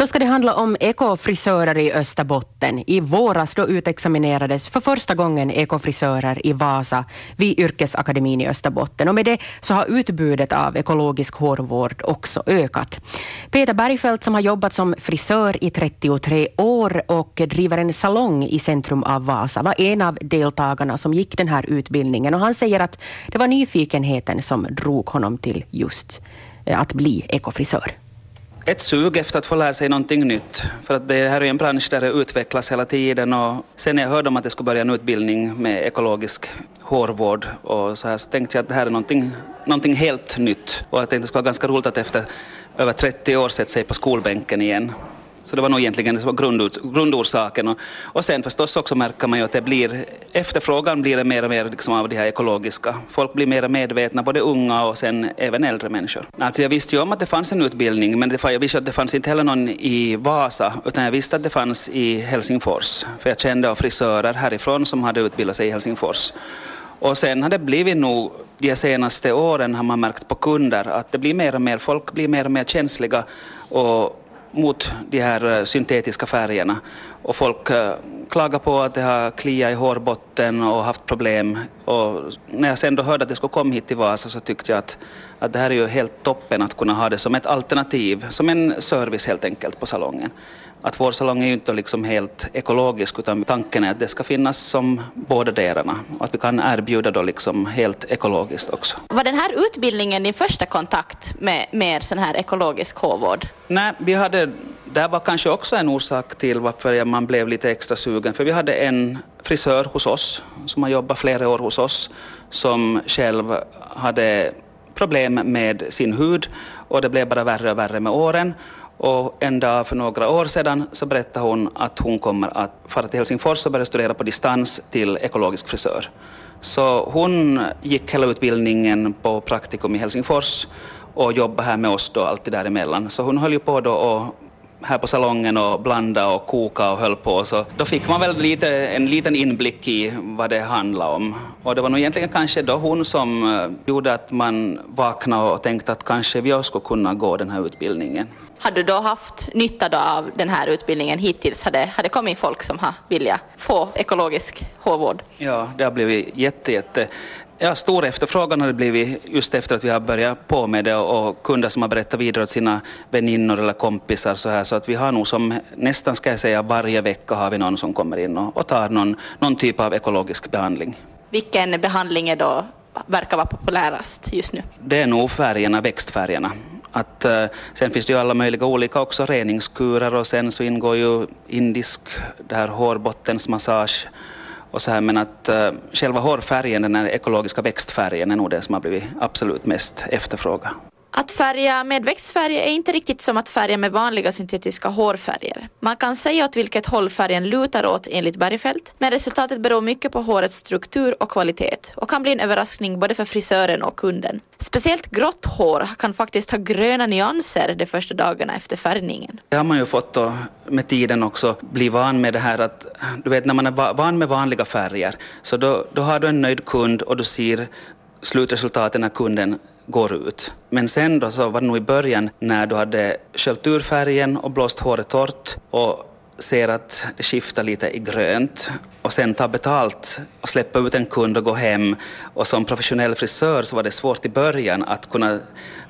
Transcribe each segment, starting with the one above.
Då ska det handla om ekofrisörer i Österbotten. I våras då utexaminerades för första gången ekofrisörer i Vasa vid Yrkesakademin i Österbotten. Och med det så har utbudet av ekologisk hårvård också ökat. Peter Bergfeldt som har jobbat som frisör i 33 år och driver en salong i centrum av Vasa var en av deltagarna som gick den här utbildningen och han säger att det var nyfikenheten som drog honom till just eh, att bli ekofrisör ett sug efter att få lära sig någonting nytt. För att det här är en bransch där det utvecklas hela tiden och sen när jag hörde om att det skulle börja en utbildning med ekologisk hårvård och så här så tänkte jag att det här är någonting, någonting helt nytt och jag tänkte att det skulle vara ganska roligt att efter över 30 år sätta sig på skolbänken igen. Så det var nog egentligen det var grundorsaken. Och, och sen förstås också märker man ju att det blir, efterfrågan blir det mer och mer liksom av det här ekologiska. Folk blir mer medvetna, både unga och sen även äldre människor. Alltså jag visste ju om att det fanns en utbildning, men det, jag visste att det fanns inte heller någon i Vasa, utan jag visste att det fanns i Helsingfors. För jag kände av frisörer härifrån som hade utbildat sig i Helsingfors. Och sen har det blivit nog, de senaste åren har man märkt på kunder att det blir mer och mer, folk blir mer och mer känsliga och mot de här eh, syntetiska färgerna. Och folk eh, klagar på att det har kliat i hårbotten och haft problem. Och när jag sen då hörde att det skulle komma hit till Vasa så tyckte jag att, att det här är ju helt toppen att kunna ha det som ett alternativ, som en service helt enkelt på salongen att vår salong är ju inte liksom helt ekologisk utan tanken är att det ska finnas som båda delarna och att vi kan erbjuda då liksom helt ekologiskt också. Var den här utbildningen din första kontakt med mer sån här ekologisk hårvård? Nej, vi hade, det var kanske också en orsak till varför man blev lite extra sugen för vi hade en frisör hos oss som har jobbat flera år hos oss som själv hade problem med sin hud och det blev bara värre och värre med åren och en dag för några år sedan så berättade hon att hon kommer att fara till Helsingfors och börja studera på distans till ekologisk frisör. Så hon gick hela utbildningen på praktikum i Helsingfors och jobbade här med oss då alltid däremellan. Så hon höll ju på då och här på salongen och blanda och koka och höll på. Så då fick man väl lite, en liten inblick i vad det handlade om. Och det var nog egentligen kanske då hon som eh, gjorde att man vaknade och tänkte att kanske vi också skulle kunna gå den här utbildningen. Har du då haft nytta då av den här utbildningen hittills? Har det, kommit folk som har velat få ekologisk hårvård? Ja, det har blivit jätte, jätte Ja, stor efterfrågan har det blivit just efter att vi har börjat på med det och kunder som har berättat vidare åt sina väninnor eller kompisar så här så att vi har nog som nästan ska jag säga varje vecka har vi någon som kommer in och, och tar någon, någon typ av ekologisk behandling. Vilken behandling är då verkar vara populärast just nu? Det är nog färgerna, växtfärgerna. Att, uh, sen finns det ju alla möjliga olika också reningskurer och sen så ingår ju indisk det här hårbottensmassage och så här, men att uh, själva hårfärgen, den här ekologiska växtfärgen, är nog den som har blivit absolut mest efterfrågad. Att färga med växtfärg är inte riktigt som att färga med vanliga syntetiska hårfärger. Man kan säga åt vilket håll färgen lutar åt enligt Bergfeldt, men resultatet beror mycket på hårets struktur och kvalitet och kan bli en överraskning både för frisören och kunden. Speciellt grått hår kan faktiskt ha gröna nyanser de första dagarna efter färgningen. Det har man ju fått då, med tiden också bli van med det här att, du vet när man är van med vanliga färger, så då, då har du en nöjd kund och du ser slutresultatet när kunden går ut. Men sen då så var det nog i början när du hade sköljt ur färgen och blåst håret torrt och ser att det skiftar lite i grönt och sen ta betalt och släppa ut en kund och gå hem. Och som professionell frisör så var det svårt i början att kunna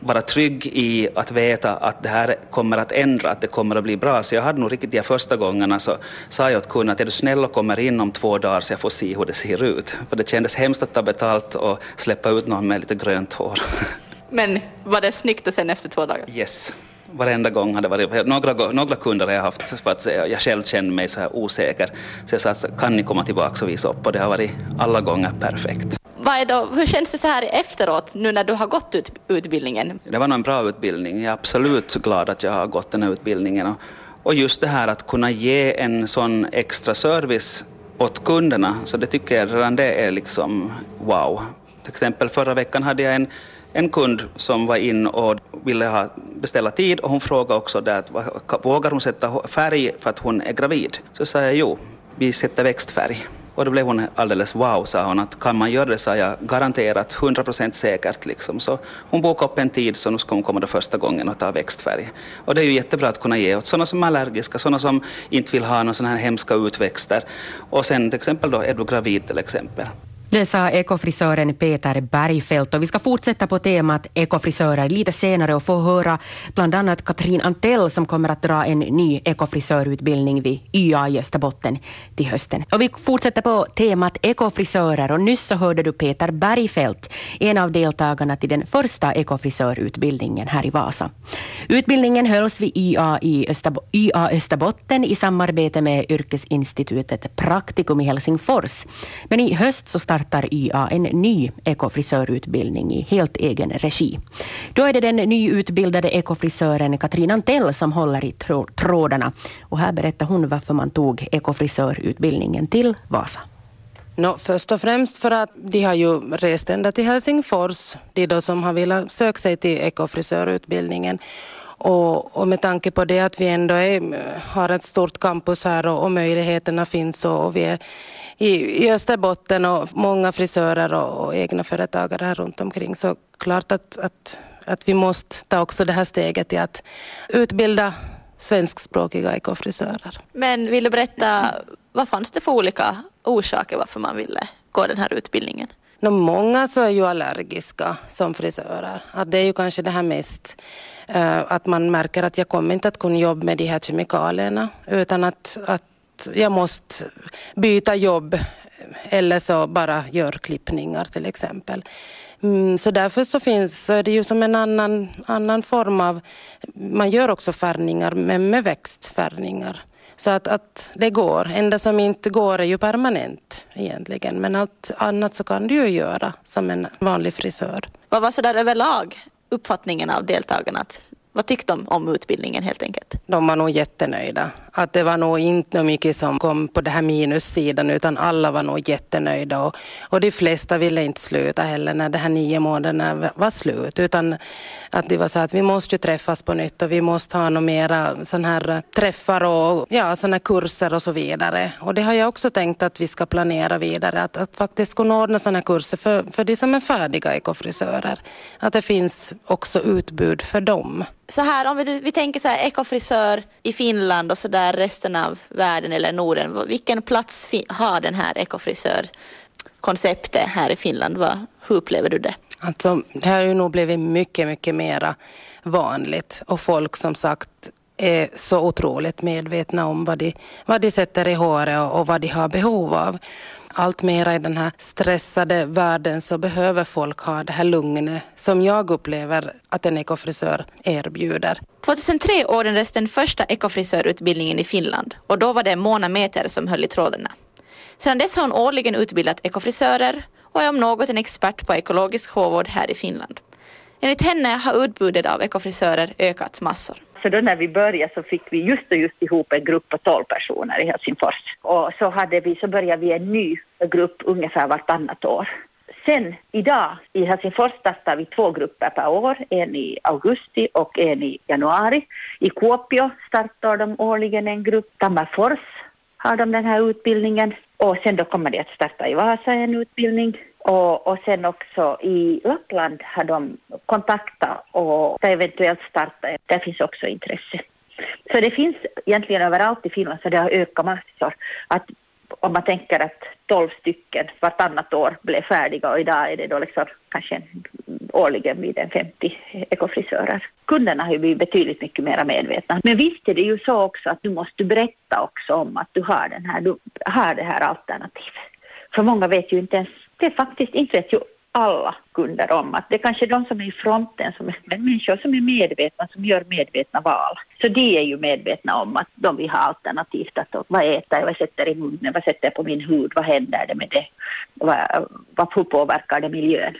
vara trygg i att veta att det här kommer att ändra, att det kommer att bli bra. Så jag hade nog riktigt de första gångerna så sa jag åt kunden att är du snäll och kommer in om två dagar så jag får se hur det ser ut. För det kändes hemskt att ta betalt och släppa ut någon med lite grönt hår. Men var det snyggt sen efter två dagar? Yes varenda gång har det varit, några, några kunder har jag haft för att jag själv kände mig så här osäker. Så jag sa, kan ni komma tillbaka och visa upp? Och det har varit alla gånger perfekt. Då, hur känns det så här efteråt, nu när du har gått ut, utbildningen? Det var nog en bra utbildning. Jag är absolut glad att jag har gått den här utbildningen. Och, och just det här att kunna ge en sån extra service åt kunderna, så det tycker jag redan det är liksom wow. Till exempel förra veckan hade jag en en kund som var in och ville ha, beställa tid och hon frågade också där att vågar hon sätta färg för att hon är gravid? Så sa jag jo, vi sätter växtfärg. Och då blev hon alldeles wow, sa hon, att kan man göra det sa jag garanterat 100% säkert. Liksom. Så hon bokade upp en tid så nu ska hon komma den första gången och ta växtfärg. Och det är ju jättebra att kunna ge åt sådana som är allergiska, sådana som inte vill ha några sådana här hemska utväxter. Och sen till exempel då är du gravid till exempel. Det sa ekofrisören Peter Bergfeldt och vi ska fortsätta på temat ekofrisörer lite senare och få höra bland annat Katrin Antell som kommer att dra en ny ekofrisörutbildning vid YA i Österbotten till hösten. Och vi fortsätter på temat ekofrisörer och nyss så hörde du Peter Bergfeldt, en av deltagarna till den första ekofrisörutbildningen här i Vasa. Utbildningen hölls vid YA i Österbo YA Österbotten i samarbete med yrkesinstitutet Praktikum i Helsingfors. Men i höst så startade startar YA en ny ekofrisörutbildning i helt egen regi. Då är det den nyutbildade ekofrisören Katrin Antell som håller i trådarna. Och här berättar hon varför man tog ekofrisörutbildningen till Vasa. No, först och främst för att de har ju rest ända till Helsingfors, de då som har velat söka sig till ekofrisörutbildningen. Och, och, med tanke på det att vi ändå är, eh, har ett stort campus här och, och möjligheterna finns och, och vi är i, Österbotten och många frisörer och, och egna företagare här runt omkring. Så klart att, att, att vi måste ta också det här steget i att utbilda svenskspråkiga ekofrisörer. Men vill du berätta, vad fanns det för olika orsaker varför man ville gå den här utbildningen? No, många så är ju allergiska som frisörer. Att det är ju kanske det här mest uh, att man märker att jag kommer inte att kunna jobba med de här kemikalierna utan att, att jag måste byta jobb eller så bara gör klippningar till exempel. Mm, så därför så finns så är det ju som en annan, annan form av, man gör också färgningar men med växtfärgningar. Så att, att det går. Enda som inte går är ju permanent egentligen. Men allt annat så kan du ju göra som en vanlig frisör. Vad var så där överlag uppfattningen av deltagarna? Vad tyckte de om utbildningen helt enkelt? De var nog jättenöjda. Att det var nog inte mycket som kom på den här minussidan utan alla var nog jättenöjda och, och de flesta ville inte sluta heller när de här nio månaderna var slut utan att det var så att vi måste ju träffas på nytt och vi måste ha några mera sån här eh, träffar och ja, sådana kurser och så vidare. Och det har jag också tänkt att vi ska planera vidare att, att faktiskt kunna ordna sådana kurser för, för de som är färdiga ekofrisörer. Att det finns också utbud för dem så här, om vi, vi tänker så här, ekofrisör i Finland och så där resten av världen eller Norden. Vilken plats har den här ekofrisörkonceptet här i Finland? Vad, hur upplever du det? Alltså, det har ju nog blivit mycket, mycket mera vanligt och folk som sagt är så otroligt medvetna om vad de, vad de sätter i håret och, och vad de har behov av allt mera i den här stressade världen så behöver folk ha det här lugnet som jag upplever att en ekofrisör erbjuder. 2003 ordnades den första ekofrisörutbildningen i Finland och då var det Mona Meter som höll i trådarna. Sedan dess har hon årligen utbildat ekofrisörer och är om något en expert på ekologisk hårvård här i Finland. Enligt henne har utbudet av ekofrisörer ökat massor. Så då när vi började så fick vi just och just ihop en grupp på 12 personer i Helsingfors. Och så, hade vi, så började vi en ny grupp ungefär vartannat år. Sen idag i Helsingfors startar vi två grupper per år, en i augusti och en i januari. I Kuopio startar de årligen en grupp, Tammerfors har de den här utbildningen och sen då kommer de att starta i Vasa en utbildning och, och sen också i Lappland har de kontaktat och ska eventuellt starta. Där finns också intresse. Så det finns egentligen överallt i Finland så det har ökat massor. Att om man tänker att 12 stycken vartannat år blev färdiga och idag är det då liksom kanske årligen vid en 50 ekofrisörer. Kunderna har ju blivit betydligt mycket mer medvetna. Men visst är det ju så också att du måste berätta också om att du har, den här, du har det här alternativet. För många vet ju inte ens det är faktiskt inte vet ju alla kunder om att det är kanske de som är i fronten som är människor som är medvetna, som gör medvetna val. Så de är ju medvetna om att de vill ha alternativt. Att vad äter jag, vad sätter i munnen, vad sätter jag på min hud, vad händer det med det, vad, vad, hur påverkar det miljön?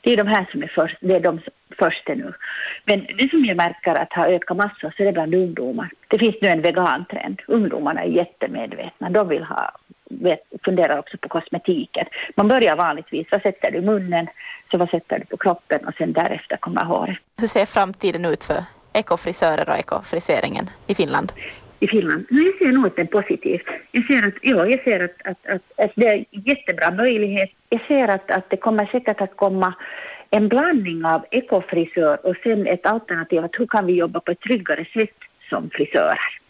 Det är de här som är först, det är de första nu. Men det som jag märker att har ökat massor så är det bland ungdomar. Det finns nu en vegantrend. Ungdomarna är jättemedvetna. De vill ha vet, funderar också på kosmetiken. Man börjar vanligtvis, vad sätter du i munnen, så vad sätter du på kroppen och sen därefter kommer håret. Hur ser framtiden ut för ekofrisörer och ekofriseringen i Finland? I Finland. Men jag ser nog att det är positivt. Jag ser att, ja, jag ser att, att, att, att det är en jättebra möjlighet. Jag ser att, att det kommer säkert att komma en blandning av ekofrisör och sen ett alternativ att hur kan vi jobba på ett tryggare sätt som frisörer.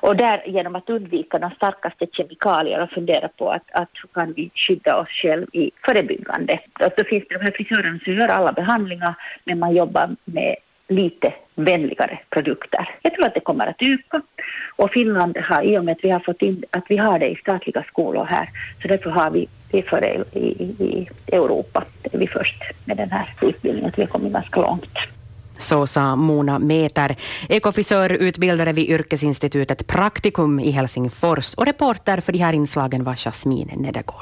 Och där genom att undvika de starkaste kemikalier och fundera på att, att hur kan vi skydda oss själva i förebyggande. Och då finns det de här frisörerna som gör alla behandlingar men man jobbar med lite vänligare produkter. Jag tror att det kommer att öka och Finland har i och med att vi har fått in att vi har det i statliga skolor här så därför har vi det för i, i, i Europa. Det är vi först med den här utbildningen, att vi har kommit ganska långt. Så sa Mona Meter, ekofrisör utbildare vid yrkesinstitutet Praktikum i Helsingfors och reporter för de här inslagen var Jasmine Nedergård.